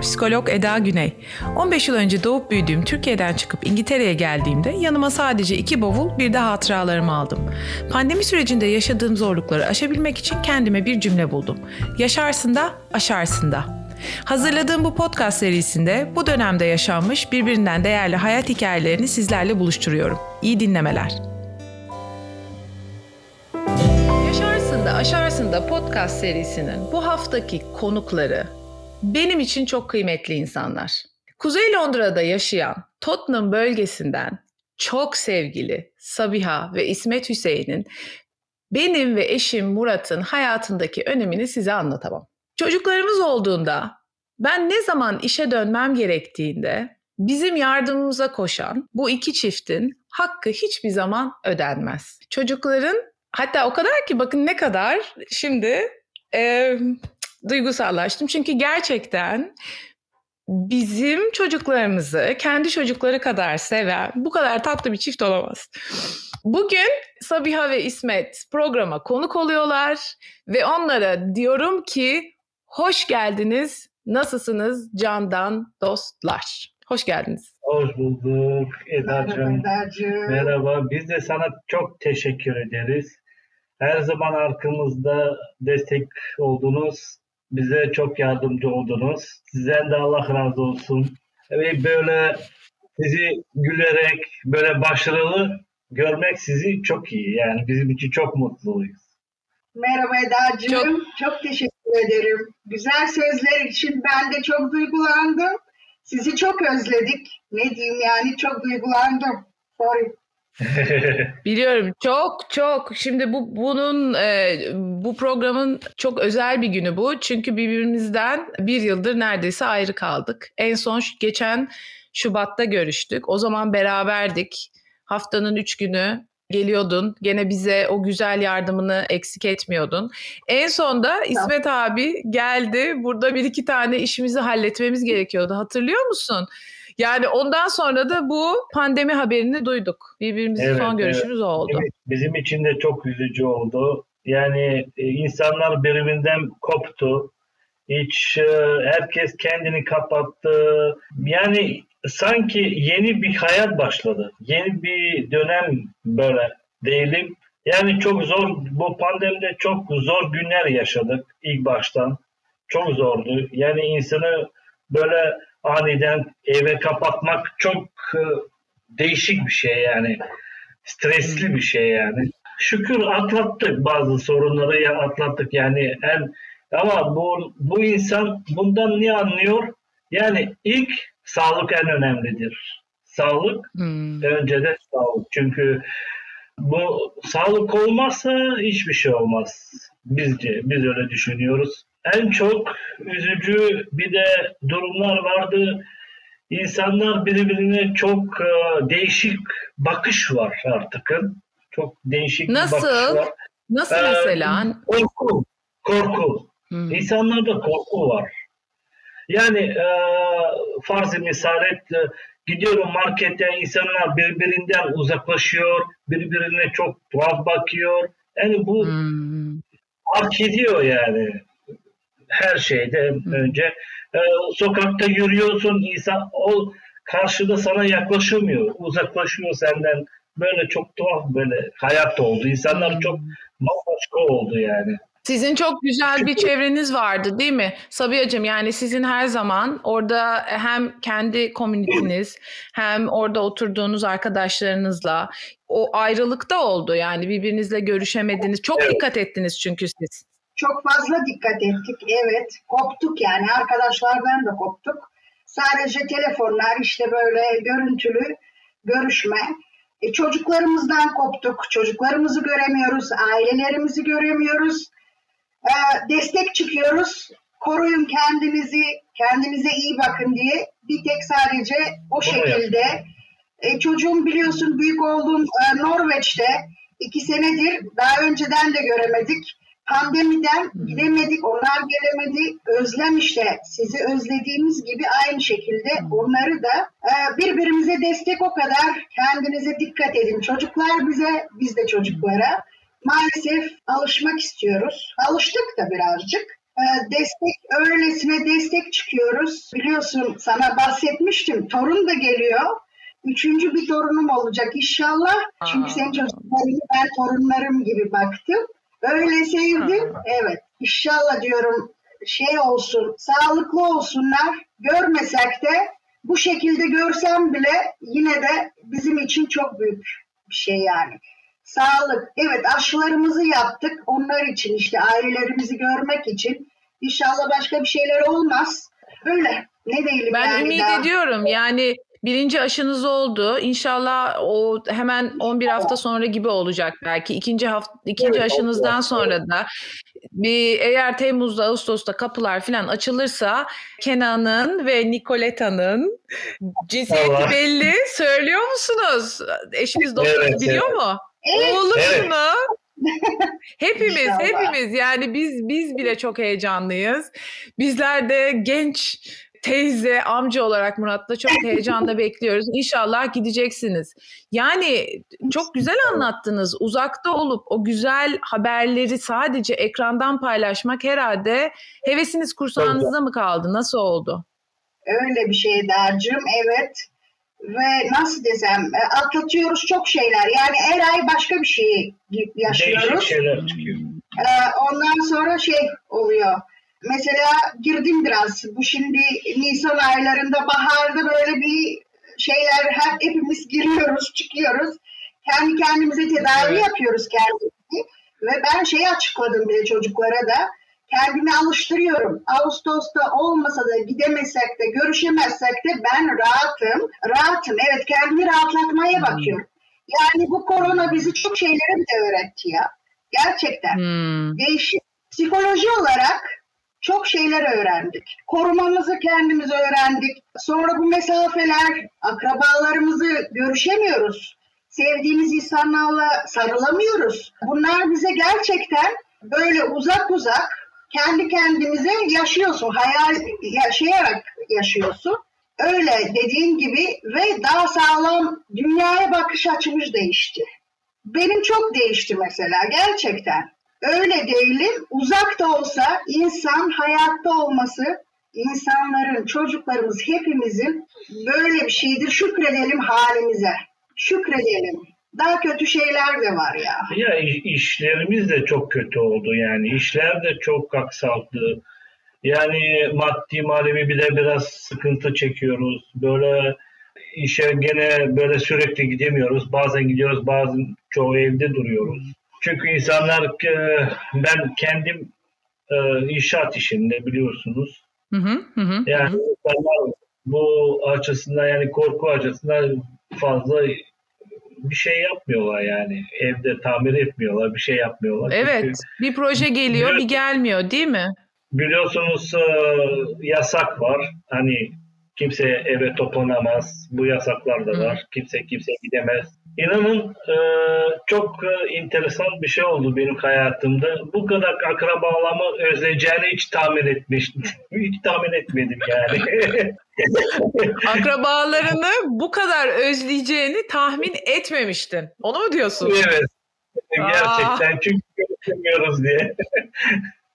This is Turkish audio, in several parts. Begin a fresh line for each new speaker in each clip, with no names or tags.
Psikolog Eda Güney. 15 yıl önce doğup büyüdüğüm Türkiye'den çıkıp İngiltere'ye geldiğimde yanıma sadece iki bavul bir de hatıralarımı aldım. Pandemi sürecinde yaşadığım zorlukları aşabilmek için kendime bir cümle buldum. Yaşarsın da aşarsın da. Hazırladığım bu podcast serisinde bu dönemde yaşanmış birbirinden değerli hayat hikayelerini sizlerle buluşturuyorum. İyi dinlemeler. Yaşarsın da Aşarsın da podcast serisinin bu haftaki konukları benim için çok kıymetli insanlar. Kuzey Londra'da yaşayan Tottenham bölgesinden çok sevgili Sabiha ve İsmet Hüseyin'in benim ve eşim Murat'ın hayatındaki önemini size anlatamam. Çocuklarımız olduğunda ben ne zaman işe dönmem gerektiğinde bizim yardımımıza koşan bu iki çiftin hakkı hiçbir zaman ödenmez. Çocukların hatta o kadar ki bakın ne kadar şimdi e, duygusallaştım. Çünkü gerçekten bizim çocuklarımızı kendi çocukları kadar seven bu kadar tatlı bir çift olamaz. Bugün Sabiha ve İsmet programa konuk oluyorlar ve onlara diyorum ki hoş geldiniz. Nasılsınız candan dostlar? Hoş geldiniz.
Hoş bulduk Eda'cığım. Merhaba. Biz de sana çok teşekkür ederiz. Her zaman arkamızda destek oldunuz. Bize çok yardımcı oldunuz. Sizden de Allah razı olsun. Ve böyle sizi gülerek, böyle başarılı görmek sizi çok iyi. Yani bizim için çok mutluyuz.
Merhaba Eda'cığım. Çok... çok teşekkür ederim. Güzel sözler için ben de çok duygulandım. Sizi çok özledik. Ne diyeyim yani çok duygulandım. Sorry.
Biliyorum çok çok. Şimdi bu bunun e, bu programın çok özel bir günü bu. Çünkü birbirimizden bir yıldır neredeyse ayrı kaldık. En son geçen Şubat'ta görüştük. O zaman beraberdik. Haftanın üç günü geliyordun. Gene bize o güzel yardımını eksik etmiyordun. En sonda İsmet abi geldi. Burada bir iki tane işimizi halletmemiz gerekiyordu. Hatırlıyor musun? Yani ondan sonra da bu pandemi haberini duyduk. Birbirimizin evet, son görüşümüz evet. oldu.
Evet, bizim için de çok üzücü oldu. Yani e, insanlar birbirinden koptu. Hiç e, herkes kendini kapattı. Yani sanki yeni bir hayat başladı. Yeni bir dönem böyle değilim. Yani çok zor, bu pandemide çok zor günler yaşadık ilk baştan. Çok zordu. Yani insanı böyle aniden eve kapatmak çok e, değişik bir şey yani. Stresli bir şey yani. Şükür atlattık bazı sorunları ya atlattık yani en ama bu bu insan bundan ne anlıyor? Yani ilk sağlık en önemlidir. Sağlık hmm. önce de sağlık. Çünkü bu sağlık olmazsa hiçbir şey olmaz. Bizce biz öyle düşünüyoruz. En çok üzücü bir de durumlar vardı. İnsanlar birbirine çok e, değişik bakış var artık. Çok değişik
Nasıl?
bir bakış var.
Nasıl ee, mesela?
Korku. Korku. Hmm. İnsanlarda korku var. Yani e, farz misal et e, gidiyorum markete insanlar birbirinden uzaklaşıyor, birbirine çok tuhaf bakıyor. Yani bu hmm. hak ediyor yani her şeyden önce. E, sokakta yürüyorsun insan o karşıda sana yaklaşamıyor, uzaklaşıyor senden. Böyle çok tuhaf böyle hayat oldu. İnsanlar çok bambaşka oldu yani.
Sizin çok güzel bir çevreniz vardı değil mi Sabiha'cığım? Yani sizin her zaman orada hem kendi komünitiniz hem orada oturduğunuz arkadaşlarınızla o ayrılıkta oldu. Yani birbirinizle görüşemediniz. Çok evet. dikkat ettiniz çünkü siz.
Çok fazla dikkat ettik evet. Koptuk yani arkadaşlardan da koptuk. Sadece telefonlar işte böyle görüntülü görüşme. E, çocuklarımızdan koptuk. Çocuklarımızı göremiyoruz, ailelerimizi göremiyoruz. E, destek çıkıyoruz. Koruyun kendinizi, kendinize iyi bakın diye bir tek sadece o şekilde. E, çocuğum biliyorsun büyük oğlum e, Norveç'te iki senedir daha önceden de göremedik. Pandemiden gidemedik, onlar gelemedi. Özlem işte sizi özlediğimiz gibi aynı şekilde onları da e, birbirimize destek o kadar. Kendinize dikkat edin. Çocuklar bize, biz de çocuklara maalesef alışmak istiyoruz. Alıştık da birazcık. Ee, destek öylesine destek çıkıyoruz. Biliyorsun sana bahsetmiştim. Torun da geliyor. Üçüncü bir torunum olacak inşallah. Çünkü senin çocuklarını ben torunlarım gibi baktım. Öyle sevdim. Evet. İnşallah diyorum şey olsun, sağlıklı olsunlar. Görmesek de bu şekilde görsem bile yine de bizim için çok büyük bir şey yani. Sağlık. Evet aşılarımızı yaptık. Onlar için işte ailelerimizi görmek için. İnşallah başka bir şeyler olmaz. Öyle. Ne diyelim
Ben
yani
ümit
daha.
ediyorum. Yani birinci aşınız oldu. İnşallah o hemen 11 hafta sonra gibi olacak belki. İkinci hafta ikinci
Evet,
aşınızdan
evet.
sonra da bir eğer Temmuz'da Ağustos'ta kapılar falan açılırsa Kenan'ın ve Nicoleta'nın cinsiyeti
Allah.
belli. Söylüyor musunuz? Eşiniz dostunuz
Evet,
biliyor
evet.
mu?
Evet.
Oğlum
Evet.
mu? hepimiz,
İnşallah.
hepimiz yani biz biz bile çok heyecanlıyız. Bizler de genç teyze, amca olarak Murat'la çok heyecanla bekliyoruz. İnşallah gideceksiniz. Yani çok güzel anlattınız. Uzakta olup o güzel haberleri sadece ekrandan paylaşmak herhalde hevesiniz kursağınızda mı kaldı? Nasıl oldu?
Öyle bir şey Darcığım. Evet. Ve nasıl desem e, atlatıyoruz çok şeyler. Yani her ay başka bir şey yaşıyoruz.
Değişik şeyler çıkıyor.
Ee, ondan sonra şey oluyor. Mesela girdim biraz. Bu şimdi Nisan aylarında baharda böyle bir şeyler hep hepimiz giriyoruz, çıkıyoruz. Kendi kendimize tedavi
Evet.
yapıyoruz kendimizi. Ve ben şeyi açıkladım bile çocuklara da. Kendimi alıştırıyorum. Ağustos'ta olmasa da gidemesek de görüşemezsek de ben rahatım. Rahatım. Evet kendimi rahatlatmaya bakıyorum. Yani bu korona bizi çok şeylere de öğretti ya. Gerçekten
Hmm.
değişik psikoloji olarak çok şeyler öğrendik. Korumamızı kendimiz öğrendik. Sonra bu mesafeler, akrabalarımızı görüşemiyoruz. Sevdiğimiz insanlarla sarılamıyoruz. Bunlar bize gerçekten böyle uzak uzak kendi kendimize yaşıyorsun. Hayal yaşayarak yaşıyorsun. Öyle dediğin gibi ve daha sağlam dünyaya bakış açımız değişti. Benim çok değişti mesela gerçekten. Öyle değilim. Uzak da olsa insan hayatta olması insanların, çocuklarımız hepimizin böyle bir şeydir. Şükredelim halimize. Şükredelim. Daha kötü şeyler de var ya.
Ya iş- işlerimiz de çok kötü oldu yani. İşler de çok aksaldı. Yani maddi manevi bir de biraz sıkıntı çekiyoruz. Böyle işe gene böyle sürekli gidemiyoruz. Bazen gidiyoruz, bazen çoğu evde duruyoruz. Çünkü insanlar e, ben kendim e, inşaat işinde biliyorsunuz.
Hı hı, hı hı,
Yani
hı.
insanlar bu açısından yani korku açısından fazla bir şey yapmıyorlar yani. Evde tamir etmiyorlar, bir şey yapmıyorlar. Çünkü
Evet, bir proje geliyor, bir gelmiyor, değil mi?
biliyorsunuz e, yasak var. Hani kimse eve toplanamaz. Bu yasaklar da
Hı.
var. Kimse kimse gidemez. İnanın e, çok e, enteresan bir şey oldu benim hayatımda. Bu kadar akrabalarımı özleyeceğini hiç tahmin etmiştim. hiç tahmin etmedim yani.
Akrabalarını bu kadar özleyeceğini tahmin etmemiştin. Onu mu diyorsun?
evet. Gerçekten çünkü görüşemiyoruz diye.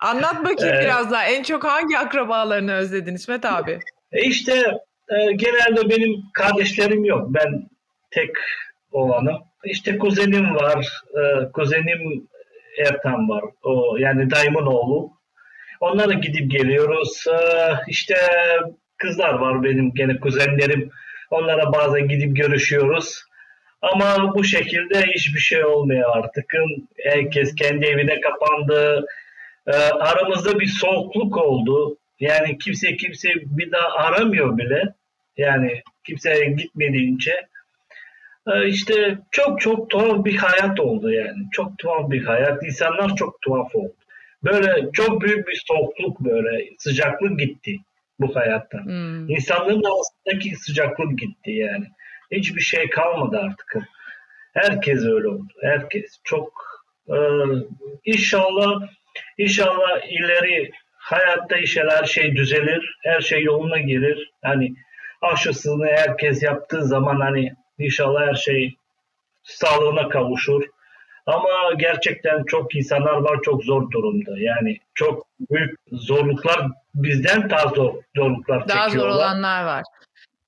Anlat bakayım
Evet.
biraz daha. En çok hangi akrabalarını özledin İsmet abi?
İşte e, genelde benim kardeşlerim yok. Ben tek olanım. İşte kuzenim var. E, kuzenim Ertan var. O yani dayımın oğlu. Onlara gidip geliyoruz. E, işte kızlar var benim gene kuzenlerim. Onlara bazen gidip görüşüyoruz. Ama bu şekilde hiçbir şey olmuyor artık. Herkes kendi evine kapandı. E, aramızda bir soğukluk oldu. Yani kimse kimse bir daha aramıyor bile. Yani kimseye gitmediğince. E, işte çok çok tuhaf bir hayat oldu yani. Çok tuhaf bir hayat. İnsanlar çok tuhaf oldu. Böyle çok büyük bir soğukluk böyle sıcaklık gitti bu hayattan.
Hmm.
İnsanların arasındaki sıcaklık gitti yani. Hiçbir şey kalmadı artık. Herkes öyle oldu. Herkes çok e, inşallah inşallah ileri hayatta inşallah her şey düzelir. Her şey yoluna girir. Hani aşısını herkes yaptığı zaman hani inşallah her şey sağlığına kavuşur. Ama gerçekten çok insanlar var çok zor durumda. Yani çok büyük zorluklar bizden daha zor zorluklar
Daha
çekiyorlar.
zor olanlar var.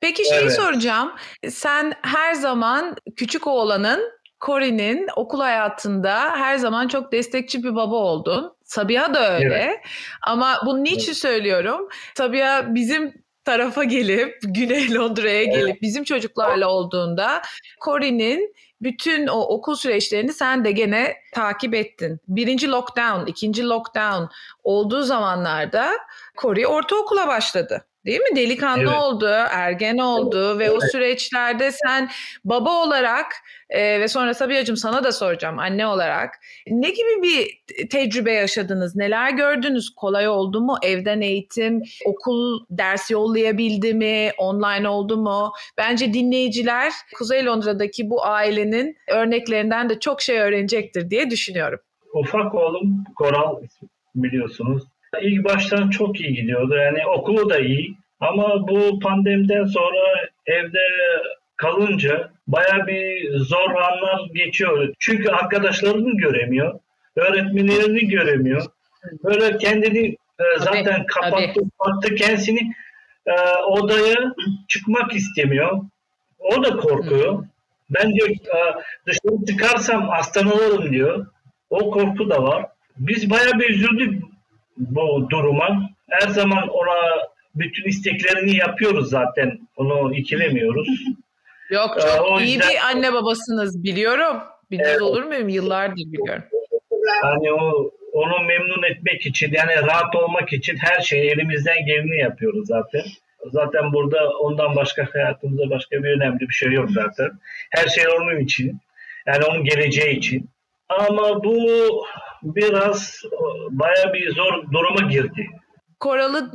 Peki şeyi
Evet.
soracağım. Sen her zaman küçük oğlanın Cory'nin okul hayatında her zaman çok destekçi bir baba oldun. Sabiha da öyle. Ama bunu niçin söylüyorum? Sabiha bizim tarafa gelip Güney Londra'ya gelip bizim çocuklarla olduğunda Cory'nin bütün o okul süreçlerini sen de gene takip ettin. Birinci lockdown, ikinci lockdown olduğu zamanlarda Cory ortaokula başladı. Değil mi? Delikanlı
Evet.
oldu, ergen oldu ve o süreçlerde sen baba olarak e, ve sonra Sabiha'cığım sana da soracağım anne olarak ne gibi bir tecrübe yaşadınız? Neler gördünüz? Kolay oldu mu? Evden eğitim, okul ders yollayabildi mi? Online oldu mu? Bence dinleyiciler Kuzey Londra'daki bu ailenin örneklerinden de çok şey öğrenecektir diye düşünüyorum.
Ufak oğlum Koral biliyorsunuz. İlk baştan çok iyi gidiyordu. Yani okulu da iyi. Ama bu pandemiden sonra evde kalınca baya bir zor anlar geçiyor. Çünkü arkadaşlarını göremiyor. Öğretmenlerini göremiyor. Böyle kendini e, zaten kapattı, kapattı kendisini e, odaya çıkmak istemiyor. O da korkuyor. Ben diyor e, dışarı çıkarsam hastalanırım diyor. O korku da var. Biz bayağı bir üzüldük bu duruma. Her zaman ona bütün isteklerini yapıyoruz zaten. Onu ikilemiyoruz.
Yok
Ee,
çok
o
iyi
yüzden-
bir anne babasınız biliyorum. Bilmez
Evet.
olur muyum? Yıllardır biliyorum.
Yani o onu memnun etmek için yani rahat olmak için her şeyi elimizden geleni yapıyoruz zaten. Zaten burada ondan başka hayatımızda başka bir önemli bir şey yok zaten. Her şey onun için. Yani onun geleceği için. Ama bu biraz e, baya bir zor duruma girdi.
Koralı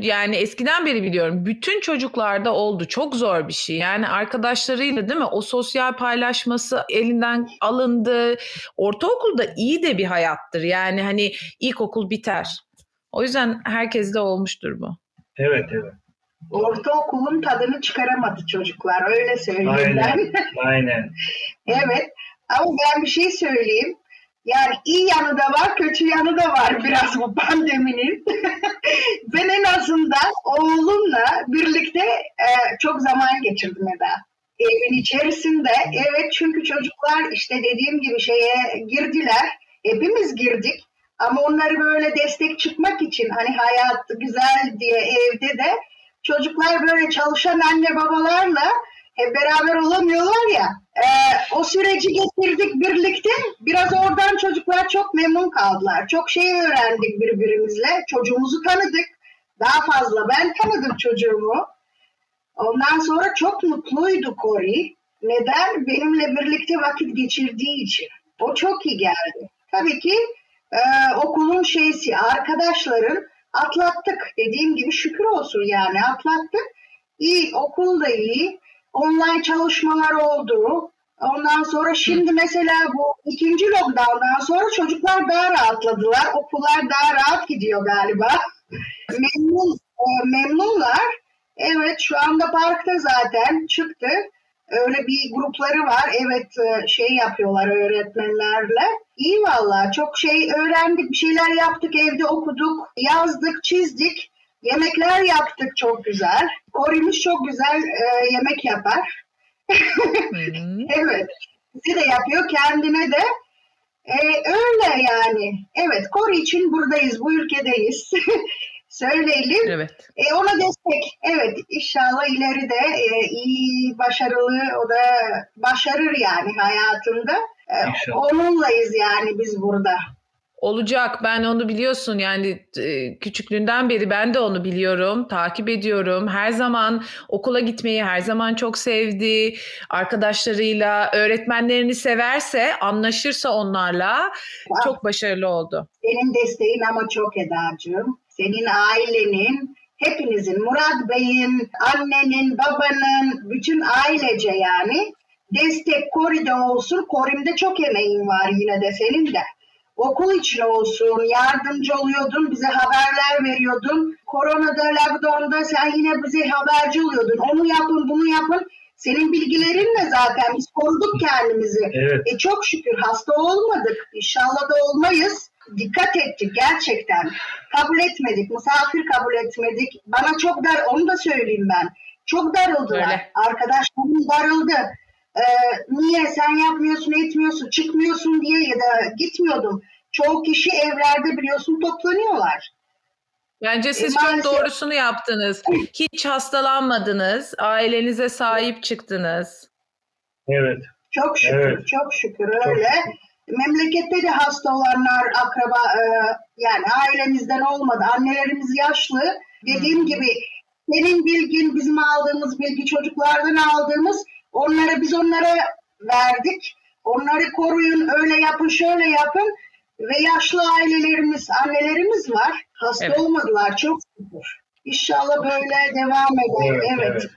yani eskiden beri biliyorum. Bütün çocuklarda oldu. Çok zor bir şey. Yani arkadaşlarıyla değil mi? O sosyal paylaşması elinden alındı. Ortaokulda iyi de bir hayattır. Yani hani ilkokul biter. O yüzden herkeste olmuştur bu.
Evet evet.
Ortaokulun tadını çıkaramadı çocuklar. Öyle söyleyeyim
Aynen.
ben.
Aynen.
Evet. Ama ben bir şey söyleyeyim. Yani iyi yanı da var, kötü yanı da var biraz bu pandeminin. ben en azından oğlumla birlikte e, çok zaman geçirdim Eda. Evin içerisinde. Evet çünkü çocuklar işte dediğim gibi şeye girdiler. Hepimiz girdik. Ama onları böyle destek çıkmak için hani hayat güzel diye evde de çocuklar böyle çalışan anne babalarla hep beraber olamıyorlar ya. e, o süreci getirdik birlikte. Biraz oradan çocuklar çok memnun kaldılar. Çok şey öğrendik birbirimizle. Çocuğumuzu tanıdık. Daha fazla ben tanıdım çocuğumu. Ondan sonra çok mutluydu Cory. Neden? Benimle birlikte vakit geçirdiği için. O çok iyi geldi. Tabii ki e, okulun şeysi, arkadaşların atlattık. Dediğim gibi şükür olsun yani atlattık. İyi, okul da iyi. Online çalışmalar oldu. Ondan sonra şimdi mesela bu ikinci lockdown'dan sonra çocuklar daha rahatladılar. Okullar daha rahat gidiyor galiba. Memnun, e, memnunlar. Evet şu anda parkta zaten çıktı. Öyle bir grupları var. Evet e, şey yapıyorlar öğretmenlerle. İyi valla çok şey öğrendik. Bir şeyler yaptık evde okuduk. Yazdık çizdik. Yemekler yaptık çok güzel. Korimiz çok güzel e, yemek yapar. Evet. Bizi de yapıyor kendine de. E, öyle yani. Evet Kore için buradayız. Bu ülkedeyiz. Söyleyelim.
Evet.
E, ona destek. Evet inşallah ileride e, iyi, başarılı o da başarır yani hayatında. E,
İnşallah.
onunlayız yani biz burada.
Olacak. Ben onu biliyorsun yani e, küçüklüğünden beri ben de onu biliyorum. Takip ediyorum. Her zaman okula gitmeyi her zaman çok sevdi. Arkadaşlarıyla, öğretmenlerini severse, anlaşırsa onlarla çok başarılı oldu.
Senin desteğin ama çok Eda'cığım. Senin ailenin, hepinizin, Murat Bey'in, annenin, babanın, bütün ailece yani destek Kori'de olsun. Korim'de çok emeğin var yine de senin de. Okul için olsun, yardımcı oluyordun, bize haberler veriyordun. Koronada, lockdown'da sen yine bize haberci oluyordun. Onu yapın, bunu yapın. Senin bilgilerinle zaten biz koruduk kendimizi.
Evet.
E çok şükür hasta olmadık. İnşallah da olmayız. Dikkat ettik gerçekten. Kabul etmedik. Misafir kabul etmedik. Bana çok dar, onu da söyleyeyim ben. Çok darıldılar.
Öyle.
Arkadaşlarım darıldı. Ee, niye sen yapmıyorsun, etmiyorsun, çıkmıyorsun diye ya da gitmiyordum. Çoğu kişi evlerde biliyorsun toplanıyorlar.
Bence siz
E,
çok
maalesef-
doğrusunu yaptınız. Hiç hastalanmadınız. Ailenize sahip çıktınız.
Evet.
Çok şükür,
Evet.
çok şükür
Çok
öyle.
şükür.
Memlekette de hasta olanlar akraba e, yani ailemizden olmadı. Annelerimiz yaşlı. Dediğim gibi senin bilgin, bizim aldığımız bilgi çocuklardan aldığımız onları biz onlara verdik. Onları koruyun, öyle yapın, şöyle yapın. Ve yaşlı ailelerimiz, annelerimiz var. Hasta
Evet.
olmadılar çok şükür. İnşallah böyle devam eder.
Evet,
Evet.
evet.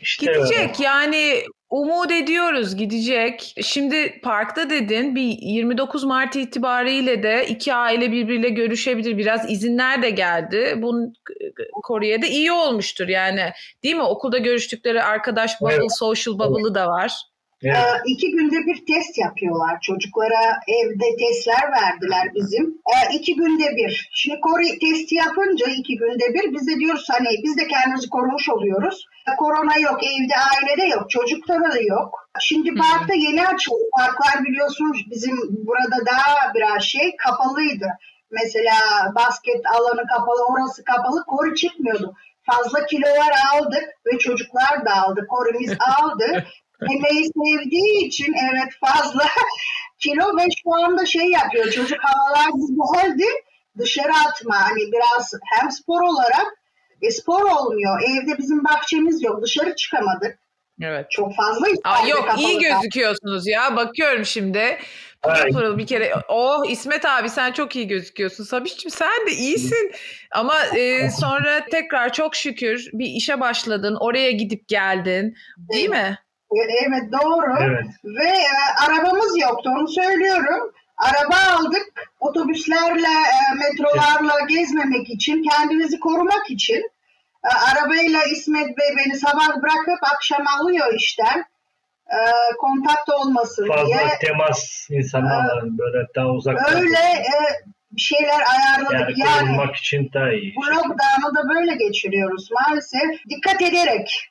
İşte
Gidecek yani umut ediyoruz gidecek. Şimdi parkta dedin bir 29 Mart itibariyle de iki aile birbiriyle görüşebilir. Biraz izinler de geldi. Bunun Kore'ye de iyi olmuştur yani. Değil mi? Okulda görüştükleri arkadaş bubble,
Evet.
social bubble'ı da var.
Evet.
İki günde bir test yapıyorlar. Çocuklara evde testler verdiler bizim. Ee, iki günde bir. Şimdi Kore testi yapınca iki günde bir biz de diyoruz hani biz de kendimizi korumuş oluyoruz. Ee, Korona yok, evde ailede yok, çocuklara da yok. Şimdi parkta yeni açıldı. Parklar biliyorsunuz bizim burada daha biraz şey kapalıydı. Mesela basket alanı kapalı, orası kapalı. Kore çıkmıyordu. Fazla kilolar aldık ve çocuklar da aldı. Koremiz aldı. Yemeği sevdiği için evet fazla kilo ve şu anda şey yapıyor çocuk havalar güzeldi dışarı atma hani biraz hem spor olarak e, spor olmuyor evde bizim bahçemiz yok dışarı çıkamadık
Evet.
çok fazla
Aa, yok iyi gözüküyorsunuz ya. Bakıyorum şimdi. Pırıl bir kere. Oh İsmet abi sen çok iyi gözüküyorsun. Sabiş'cim sen de iyisin. Ama e, sonra tekrar çok şükür bir işe başladın. Oraya gidip geldin. Değil mi?
Evet, evet doğru
Evet.
ve e, arabamız yoktu onu söylüyorum. Araba aldık otobüslerle, e, metrolarla gezmemek için, kendimizi korumak için. E, arabayla İsmet Bey beni sabah bırakıp akşam alıyor işten. E, kontak olmasın
Fazla
diye.
temas insanlarla böyle daha uzaktan.
Öyle e, bir şeyler ayarladık.
yani
Yani,
korunmak için daha iyi.
bu lockdown'u da böyle geçiriyoruz maalesef. Dikkat ederek.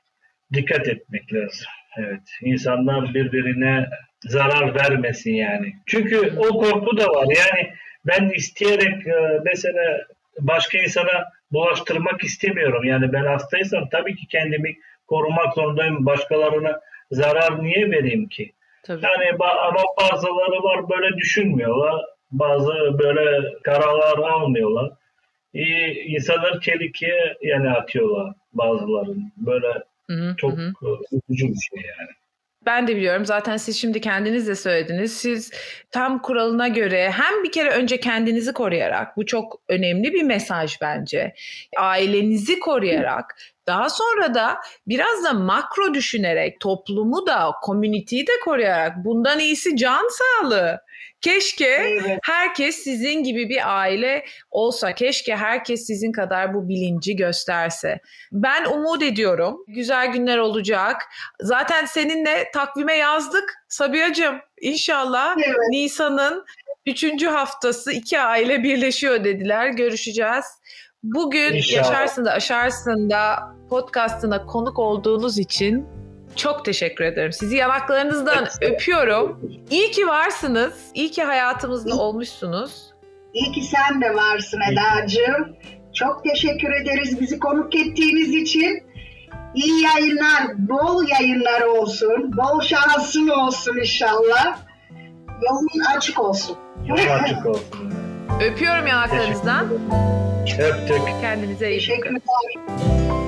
Dikkat etmek lazım. Evet. İnsanlar birbirine zarar vermesin yani. Çünkü o korku da var. Yani ben isteyerek e, mesela başka insana bulaştırmak istemiyorum. Yani ben hastaysam tabii ki kendimi korumak zorundayım. Başkalarına zarar niye vereyim ki?
Tabii.
Yani ama bazıları var böyle düşünmüyorlar. Bazı böyle kararlar almıyorlar. İyi, insanları tehlikeye yani atıyorlar bazılarını. Böyle Çok üzücü bir şey yani.
Ben de biliyorum. Zaten siz şimdi kendiniz de söylediniz. Siz tam kuralına göre hem bir kere önce kendinizi koruyarak bu çok önemli bir mesaj bence. Ailenizi koruyarak daha sonra da biraz da makro düşünerek toplumu da community'yi de koruyarak bundan iyisi can sağlığı. Keşke
Evet.
herkes sizin gibi bir aile olsa. Keşke herkes sizin kadar bu bilinci gösterse. Ben umut ediyorum. Güzel günler olacak. Zaten seninle takvime yazdık Sabiha'cığım. İnşallah
Evet.
Nisan'ın üçüncü haftası iki aile birleşiyor dediler. Görüşeceğiz. Bugün
İnşallah.
Yaşarsın da Aşarsın da podcastına konuk olduğunuz için çok teşekkür ederim. Sizi yanaklarınızdan öpüyorum. İyi ki varsınız. İyi ki hayatımızda olmuşsunuz.
İyi ki sen de varsın Eda'cığım. Çok teşekkür ederiz bizi konuk ettiğiniz için. İyi yayınlar, bol yayınlar olsun. Bol şansın olsun inşallah. Yolun açık olsun.
Yol açık olsun.
Öpüyorum yanaklarınızdan.
Öptük.
Kendinize iyi bakın.
Teşekkürler.